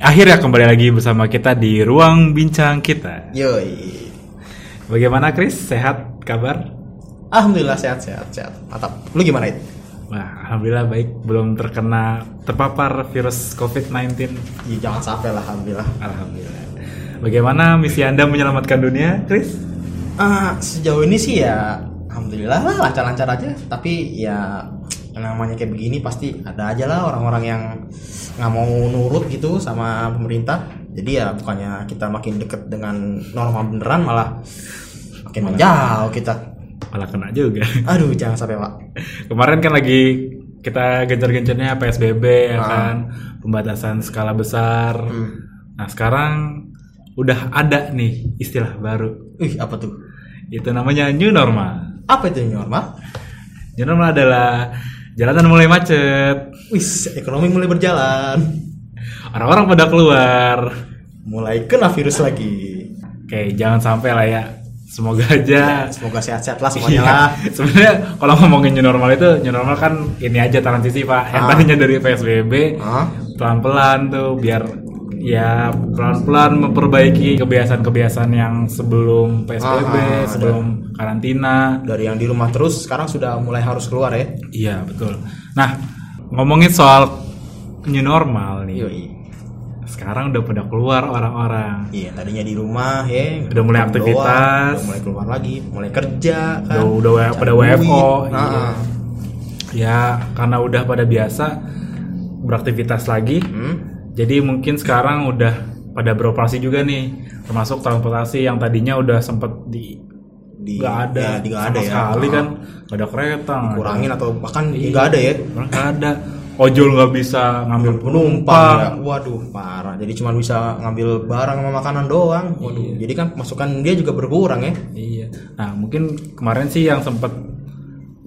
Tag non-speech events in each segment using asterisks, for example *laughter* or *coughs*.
Akhirnya kembali lagi bersama kita di ruang bincang kita. Yoi. Bagaimana Chris? Sehat kabar? Alhamdulillah sehat sehat sehat. Mantap. Lu gimana itu? Wah, alhamdulillah baik. Belum terkena terpapar virus COVID-19. Ya, jangan sampai lah alhamdulillah. Alhamdulillah. Bagaimana misi Anda menyelamatkan dunia, Chris? Ah, sejauh ini sih ya alhamdulillah lah lancar-lancar aja. Tapi ya namanya kayak begini pasti ada aja lah orang-orang yang nggak mau nurut gitu sama pemerintah. Jadi ya bukannya kita makin deket dengan norma beneran malah makin menjauh kita. Malah kena juga. Aduh, jangan sampai pak. Kemarin kan lagi kita gencar-gencarnya PSBB ya Ah. kan, pembatasan skala besar. Hmm. Nah, sekarang udah ada nih istilah baru. Wih, apa tuh? Itu namanya new normal. Apa itu norma? New normal adalah jalanan mulai macet, Wis, ekonomi mulai berjalan. orang-orang pada keluar. Mulai kena virus lagi. Oke, jangan sampai lah ya. Semoga aja. Semoga sehat-sehat lah semuanya Iya. lah. Sebenarnya kalau ngomongin new normal itu new normal kan ini aja transisi pak. Yang Ah. tadinya dari PSBB Hah? pelan-pelan tuh biar ya pelan-pelan memperbaiki kebiasaan-kebiasaan yang sebelum PSBB, Ah, ah, sebelum karantina. Dari yang di rumah terus sekarang sudah mulai harus keluar ya. Iya betul. Nah ngomongin soal new normal nih. Yoi. Sekarang udah pada keluar orang-orang. Iya, tadinya di rumah ya. Udah mulai doang, aktivitas. udah mulai keluar lagi, mulai kerja kan. Udah udah cari pada duit. WFO. Iya. ah. Ya karena udah pada biasa beraktivitas lagi. Hmm? Jadi mungkin sekarang udah pada beroperasi juga nih, termasuk transportasi yang tadinya udah sempet di Di nggak ada, ya, di nggak sama ada ya. sekali Ah. kan, nggak ada kereta, ada- Kurangin atau bahkan Iya. nggak ada ya. nggak ada, ojol nggak bisa ngambil penumpang ya. Waduh, parah. Jadi cuma bisa ngambil barang sama makanan doang. Waduh. Iya. Jadi kan masukan dia juga berkurang ya. Iya. Nah mungkin kemarin sih yang sempet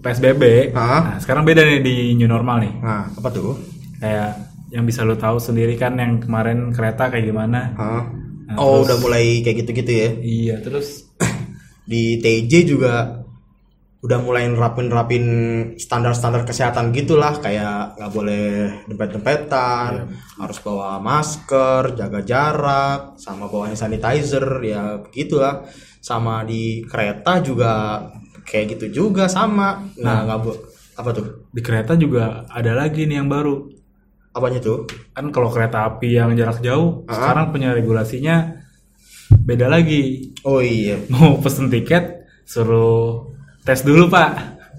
PSBB, Ah. nah sekarang beda nih di new normal nih. Nah, apa tuh? Kayak yang bisa lo tahu sendiri kan yang kemarin kereta kayak gimana. Hah? Nah, oh, terus- udah mulai kayak gitu-gitu ya. Iya terus *coughs* di TJ juga udah mulai nerapin-nerapin standar-standar kesehatan gitulah kayak nggak boleh dempet-dempetan, harus bawa masker, jaga jarak, sama bawa hand sanitizer ya begitulah. Sama di kereta juga kayak gitu juga sama. Nah, nggak bu- apa tuh? di kereta juga ada lagi nih yang baru. Apanya tuh? kan kalau kereta api yang jarak jauh Ah. sekarang punya regulasinya beda lagi Oh iya, *laughs* mau pesen tiket suruh tes dulu pak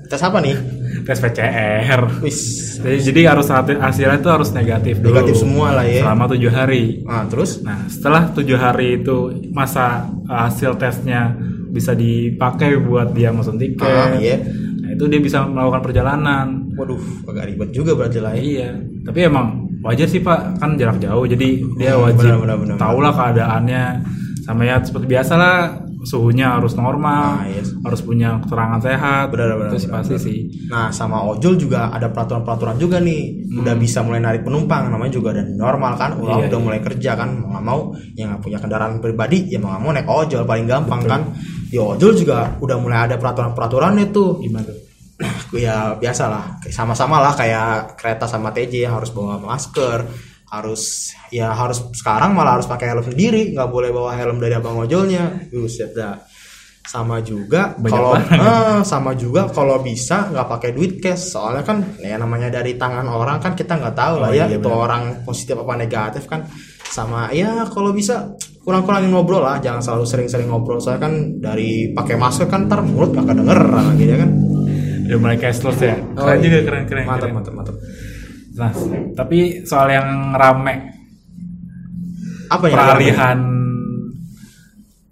tes apa nih? tes PCR Wis, jadi, jadi harus hasilnya itu harus negatif dulu Negatif semua lah ya. selama tujuh hari nah terus? nah setelah tujuh hari itu masa uh, hasil tesnya bisa dipakai buat dia mesen tiket Ah, iya. Nah itu dia bisa melakukan perjalanan Waduh, agak ribet juga berarti lah ya. Iya, tapi emang wajar sih Pak, kan jarak jauh, jadi dia Hmm, wajib benar, benar, benar. tahu lah keadaannya. Sama ya seperti biasa lah, suhunya harus normal, Ah, yes. harus punya keterangan sehat. Benar, benar, itu sih benar, pasti benar. sih. Nah, sama ojol juga ada peraturan-peraturan juga nih. Hmm. Udah bisa mulai narik penumpang, namanya juga ada normal kan. Orang Iya, udah iya. mulai kerja kan, mau nggak mau yang nggak punya kendaraan pribadi ya mau nggak mau naik ojol paling gampang kan. Di ojol juga udah mulai ada peraturan-peraturannya tuh. Gimana tuh? Ya biasa lah, Kayak sama-sama lah kayak kereta sama TJ yang harus bawa masker, harus ya harus sekarang malah harus pakai helm sendiri, nggak boleh bawa helm dari abang ojolnya. Buset dah. Sama juga kalau. Ah, sama juga kalau bisa nggak pakai duit cash. Soalnya kan ya namanya dari tangan orang kan kita nggak tahu Oh, lah ya iya, itu orang positif apa negatif kan. Sama ya kalau bisa kurang-kurangin ngobrol lah. Jangan selalu sering-sering ngobrol. Soalnya kan dari pakai masker kan ntar mulut gak kedengeran gitu ya kan Udah mulai cashless ya. Keren Oh, iya. juga, keren, keren. mantap keren. mantap mantap Nah, tapi soal yang rame apa ya peralihan,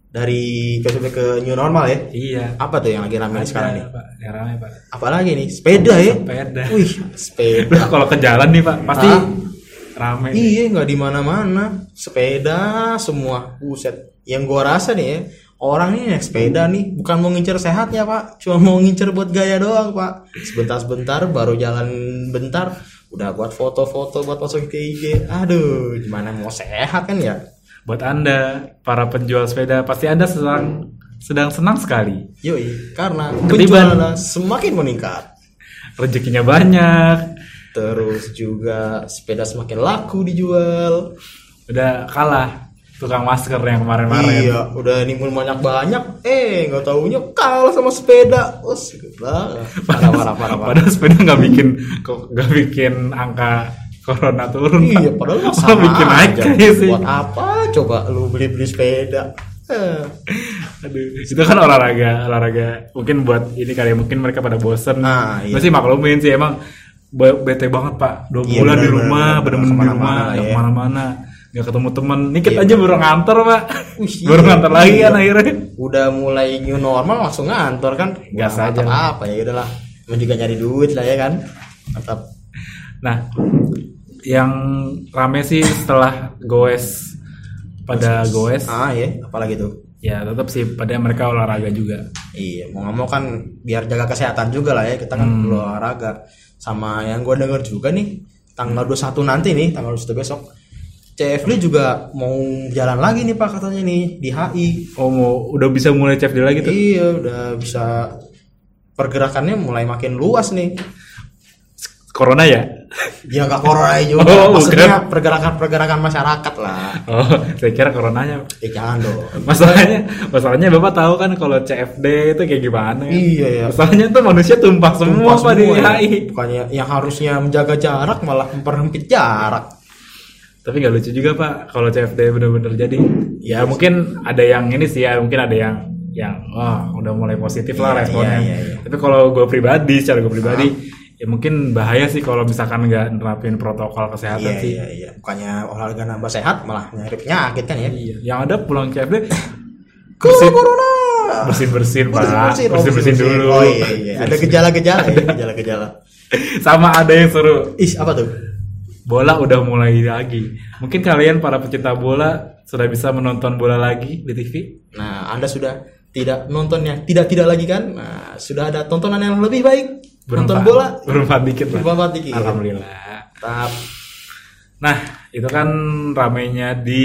dari PSBB ke new normal ya iya. apa tuh yang lagi rame Ada, sekarang nih Pak, yang rame Pak. apalagi nih sepeda ya Sepeda. wih sepeda kalau ke jalan nih Pak, pasti Ah. rame. Iya nggak di mana-mana sepeda semua buset. Yang gua rasa nih ya orang ini naik sepeda nih bukan mau ngincer sehatnya pak, cuma mau ngincer buat gaya doang pak. Sebentar-sebentar baru jalan bentar udah buat foto-foto buat masuk ke IG. Aduh gimana mau sehat kan ya? Buat Anda, para penjual sepeda, pasti Anda sedang sedang senang sekali. Yoi karena penjualan semakin meningkat. Rezekinya banyak. Terus juga sepeda semakin laku dijual. udah kalah tukang masker yang kemarin-kemarin. Iya, udah nimbun banyak banyak, eh nggak taunya kalah sama sepeda. Oh, *laughs* parah, parah, parah, parah. Padahal sepeda nggak bikin nggak bikin angka corona turun. Iya, padahal mah *laughs* Malah sama bikin naik aja. sih. Buat apa? Coba lu beli beli sepeda. Eh, Aduh, itu kan olahraga, olahraga. Mungkin buat ini kali ya, mungkin mereka pada bosen. Ah, iya. Gue sih maklumin sih emang be- bete banget pak. Dua Iya, bulan di bener, rumah, bener, bener. bener-bener di rumah, lah nggak ya. ke mana-mana, nggak ketemu temen. Dikit Iya, aja baru ngantor pak, Wih, *laughs* baru iya. ngantor lagi Iya. kan akhirnya. udah mulai new normal langsung ngantor kan? Gas Wah, aja. mantap apa ya udahlah. Mau juga nyari duit lah ya kan. Mantap. Nah, yang rame sih setelah goes pada goes, Ah ya, apalagi tuh. ya tetap sih pada mereka olahraga juga. Iya, mau nggak mau kan biar jaga kesehatan juga lah ya kita kan Hmm. olahraga. Sama yang gue denger juga nih tanggal 21 nanti nih tanggal 21 besok CFD juga mau jalan lagi nih pak katanya nih di HI. Oh, mau udah bisa mulai CFD lagi tuh? Iya, udah bisa pergerakannya mulai makin luas nih. Corona ya? Ya nggak corona juga, *laughs* Oh, maksudnya pergerakan-pergerakan masyarakat lah. Oh, saya kira coronanya. Ya jangan dong. Masalahnya, masalahnya bapak tahu kan kalau CFD itu kayak gimana? ya? Iya ya. Masalahnya tuh manusia tumpah semua Tumpah pak di semua ya. HI. Bukannya yang harusnya menjaga jarak malah memperhempit jarak. Tapi nggak lucu juga pak kalau CFD bener-bener jadi. Ya mungkin ada yang ini sih ya, mungkin ada yang yang wah udah mulai positif lah Iya, responnya. iya, iya, iya. Tapi kalau gue pribadi, secara gue pribadi, ya mungkin bahaya sih kalau misalkan nggak nerapin protokol kesehatan Iya sih. iya iya. Bukannya olahraga nambah sehat malah nyari penyakit kan ya. Iya. Yang ada pulang CFD *coughs* Corona corona. bersin bersin pak. Oh, bersin bersin dulu. Oh iya iya. Ada gejala-gejala ya, gejala-gejala. Sama ada yang seru. Is apa tuh? Bola udah mulai lagi. Mungkin kalian para pecinta bola sudah bisa menonton bola lagi di TV. Nah, Anda sudah tidak nontonnya tidak tidak lagi kan? Nah, sudah ada tontonan yang lebih baik. Nonton Berempat. bola. Berempat dikit lah. Berempat dikit. Alhamdulillah. Tap. Nah, itu kan ramainya di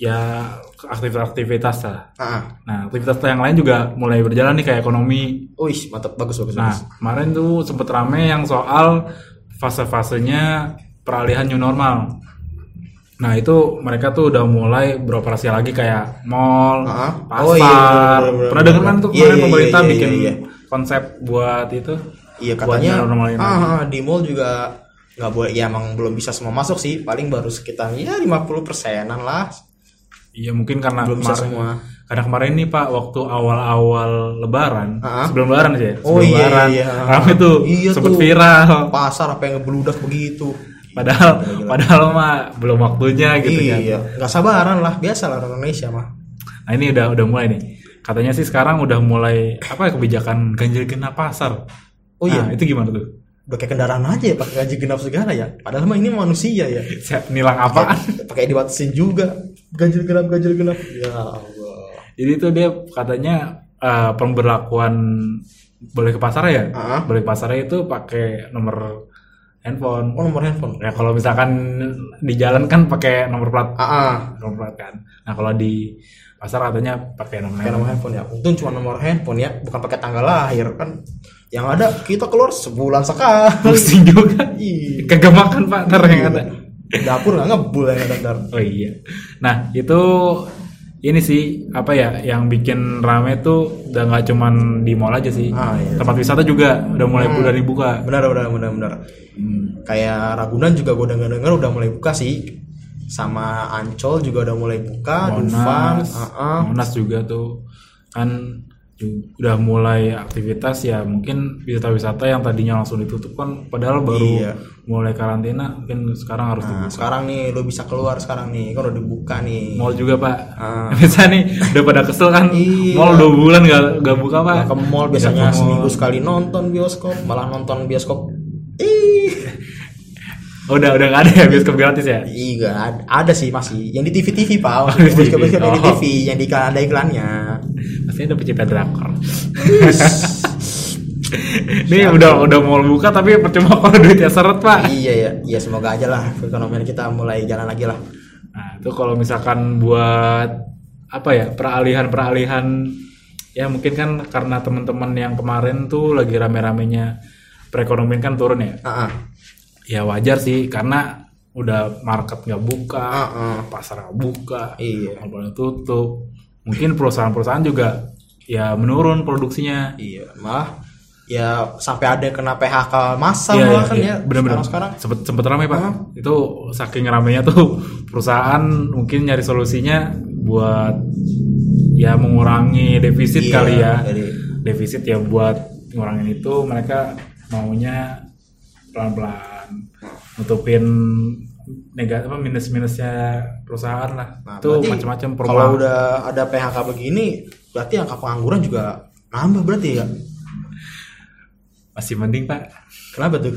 ya aktivitas-aktivitas lah. Ah. Nah, aktivitas yang lain juga mulai berjalan nih kayak ekonomi. Wih, mantap bagus bagus Nah, bagus. kemarin tuh sempet rame yang soal fase-fasenya peralihan new normal. Nah, itu mereka tuh udah mulai beroperasi lagi kayak mall, Ah. pasar. Oh, iya, bener, bener, Pernah bener, dengar kan tuh Iya, kemarin iya, pemerintah iya, iya, bikin iya. konsep buat itu. Iya katanya ah, ah, di mall juga nggak boleh ya emang belum bisa semua masuk sih paling baru sekitar ya 50 persenan lah Iya, mungkin karena belum bisa semua Karena kemarin nih Pak, waktu awal-awal Lebaran, Ah. sebelum Lebaran aja, ya, Oh, sebelum iya, Lebaran, iya. rame tuh, Iya sempet tuh. viral. pasar apa yang ngebludak begitu Padahal, padahal mah belum waktunya gitu kan. iya nggak sabaran lah biasa lah orang Indonesia mah Nah ini udah udah mulai nih. Katanya sih sekarang udah mulai apa ya kebijakan ganjil genap pasar. Oh, iya? Nah, itu gimana tuh? udah kayak kendaraan aja ya pakai gaji genap segala ya padahal mah ini manusia ya *laughs* nilang apaan? pakai dibatasin juga ganjil genap ganjil genap ya Allah Jadi itu dia katanya eh, pemberlakuan boleh ke pasar ya? Ah. Boleh ke pasar itu pakai nomor handphone. oh nomor handphone Ya kalau misalkan di jalan kan pakai nomor plat, ah. nomor plat kan. Nah kalau di pasar katanya pakai nomor nomor handphone ya untung cuma nomor handphone ya bukan pakai tanggal lahir kan yang ada kita keluar sebulan sekali Pusing juga. Iya. Kagak makan pak, ntar yang ada. dapur nggak ngebul yang ada ntar Oh iya. Nah itu ini sih apa ya yang bikin rame tuh udah nggak cuman di mall aja sih. Ah, iya. Tempat wisata juga udah mulai udah dibuka. benar benar benar benar Hmm. kayak Ragunan juga gue denger denger udah mulai buka sih sama Ancol juga udah mulai buka Dufan Monas, ah, ah. Monas juga tuh kan udah mulai aktivitas ya mungkin wisata-wisata yang tadinya langsung ditutup kan padahal baru Iya. mulai karantina mungkin sekarang harus Nah, dibuka. sekarang nih lo bisa keluar sekarang nih kan udah dibuka nih Mall juga pak. Ah. *laughs* Biasa nih udah pada kesel kan. Iya. Mall dua bulan gak, gak buka pak. Nggak ke mall biasanya ke mall. seminggu sekali nonton bioskop malah nonton bioskop ih Oh, *laughs* udah udah gak ada ya bioskop gratis ya? iya ada, ada sih masih yang di TV TV pak di bioskop bioskop yang di Oh. TV yang di iklan ada iklannya *laughs* Pasti ada pecinta drakor. *laughs* Nih udah udah mau buka tapi percuma kalau duitnya seret pak. iya ya iya semoga aja lah perekonomian kita mulai jalan lagi lah Nah itu kalau misalkan buat apa ya peralihan-peralihan ya mungkin kan karena teman-teman yang kemarin tuh lagi rame-ramenya perekonomian kan turun ya. ah ah. Ya wajar sih karena udah market nggak buka, Heeh. pasar nggak buka, Iya. tutup. Mungkin perusahaan-perusahaan juga ya menurun produksinya. Iya, malah ya sampai ada kena PHK massal Iya, malah iya, kan iya. ya. Bener-bener. Sekarang, Sempet, sempet ramai pak. Itu saking ramainya tuh perusahaan mungkin nyari solusinya buat ya mengurangi defisit Iya, kali ya. jadi- Defisit ya buat ngurangin itu mereka maunya pelan-pelan nutupin negatif apa minus-minusnya perusahaan lah. Nah, itu macam-macam Kalau udah ada PHK begini, berarti angka pengangguran juga nambah berarti ya. Masih mending pak. Kenapa tuh?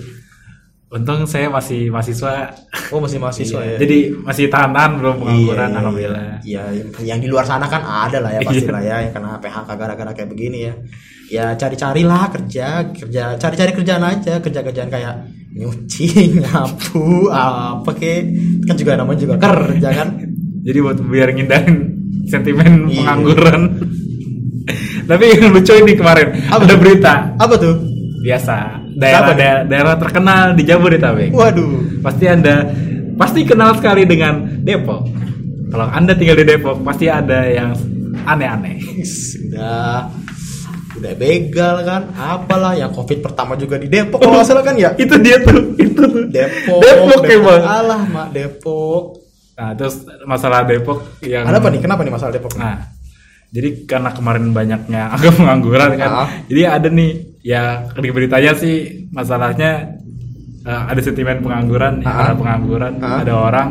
Untung saya masih mahasiswa. Oh masih mahasiswa Iya, ya. Jadi masih tahanan belum pengangguran Iya, alhamdulillah. Iya, yang, di luar sana kan ada lah ya pasti lah ya yang kena PHK gara-gara kayak begini ya. Ya cari-carilah kerja, kerja cari-cari kerjaan aja, kerja-kerjaan kayak nyuci, *laughs* nyapu, apa kek. Kan juga namanya juga kerja kan. Jadi buat biar ngindarin sentimen Iya. pengangguran. *laughs* Tapi yang lucu ini kemarin Apa ada tuh? berita Apa tuh? biasa daerah daerah, daerah terkenal di Jabodetabek. Waduh. Pasti anda pasti kenal sekali dengan Depok. Kalau anda tinggal di Depok pasti ada yang aneh-aneh. Udah udah begal kan apalah yang covid pertama juga di Depok kalau nggak salah kan ya itu dia tuh, itu tuh. Depok Depok, emang. alah mak Depok Nah, terus masalah Depok yang ada apa nih kenapa nih masalah Depok Nah, jadi karena kemarin banyaknya *laughs* angka pengangguran kan, Ah. jadi ada nih ya di beritanya sih masalahnya eh, ada sentimen pengangguran, ya, Ah. karena pengangguran Ah. ada orang,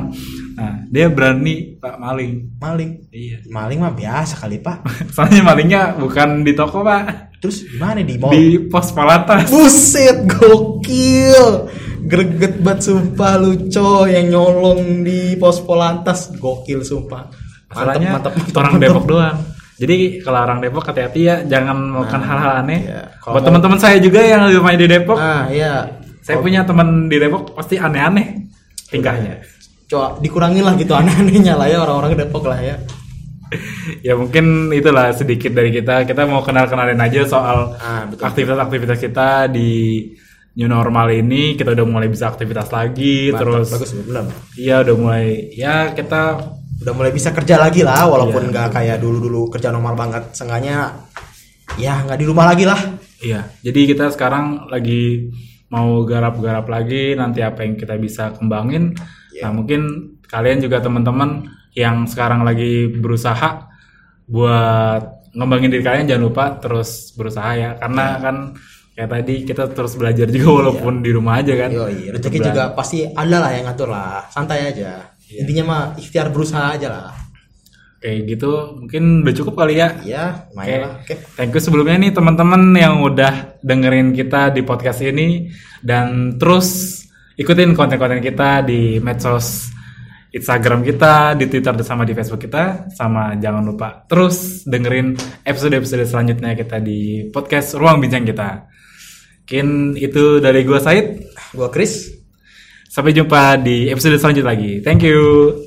nah dia berani pak maling, maling iya. maling mah biasa kali pak *laughs* Soalnya malingnya bukan di toko pak, terus gimana di mall di pos palatas. buset gokil greget banget sumpah lu coy yang nyolong di pos polantas gokil sumpah Masalahnya mantep, mantep, orang mantep. Depok doang. Jadi kalau orang Depok hati-hati ya, jangan melakukan hal-hal aneh. iya. Buat teman-teman saya juga yang rumahnya di Depok, ah iya saya punya teman di Depok pasti aneh-aneh tingkahnya. Coba dikurangin lah gitu *laughs* aneh-anehnya lah ya orang-orang Depok lah ya *laughs* ya mungkin itulah sedikit dari kita. Kita mau kenal-kenalin aja soal Ah, aktivitas-aktivitas kita di new normal ini. Kita udah mulai bisa aktivitas lagi, Mantap, terus bagus benar iya udah mulai ya kita udah mulai bisa kerja lagi lah walaupun Iya, nggak kayak dulu-dulu kerja normal banget seenggaknya ya nggak di rumah lagi lah iya. Jadi kita sekarang lagi mau garap-garap lagi nanti apa yang kita bisa kembangin. Iya. Nah, mungkin kalian juga teman-teman yang sekarang lagi berusaha buat ngembangin diri kalian jangan lupa terus berusaha ya karena Iya. kan kayak tadi kita terus belajar juga walaupun di rumah aja kan. Yo, iya, rezeki juga pasti ada lah yang ngatur lah santai aja Iya. intinya mah ikhtiar berusaha aja lah Kayak gitu mungkin udah cukup kali ya. ya Oke. lumayan lah oke Thank you sebelumnya nih teman-teman yang udah dengerin kita di podcast ini dan terus ikutin konten-konten kita di medsos Instagram kita, di Twitter dan sama di Facebook kita, sama jangan lupa terus dengerin episode-episode selanjutnya kita di podcast Ruang Bincang kita. Mungkin itu dari gua Said. gua Chris Sampai jumpa di episode selanjutnya lagi. Thank you.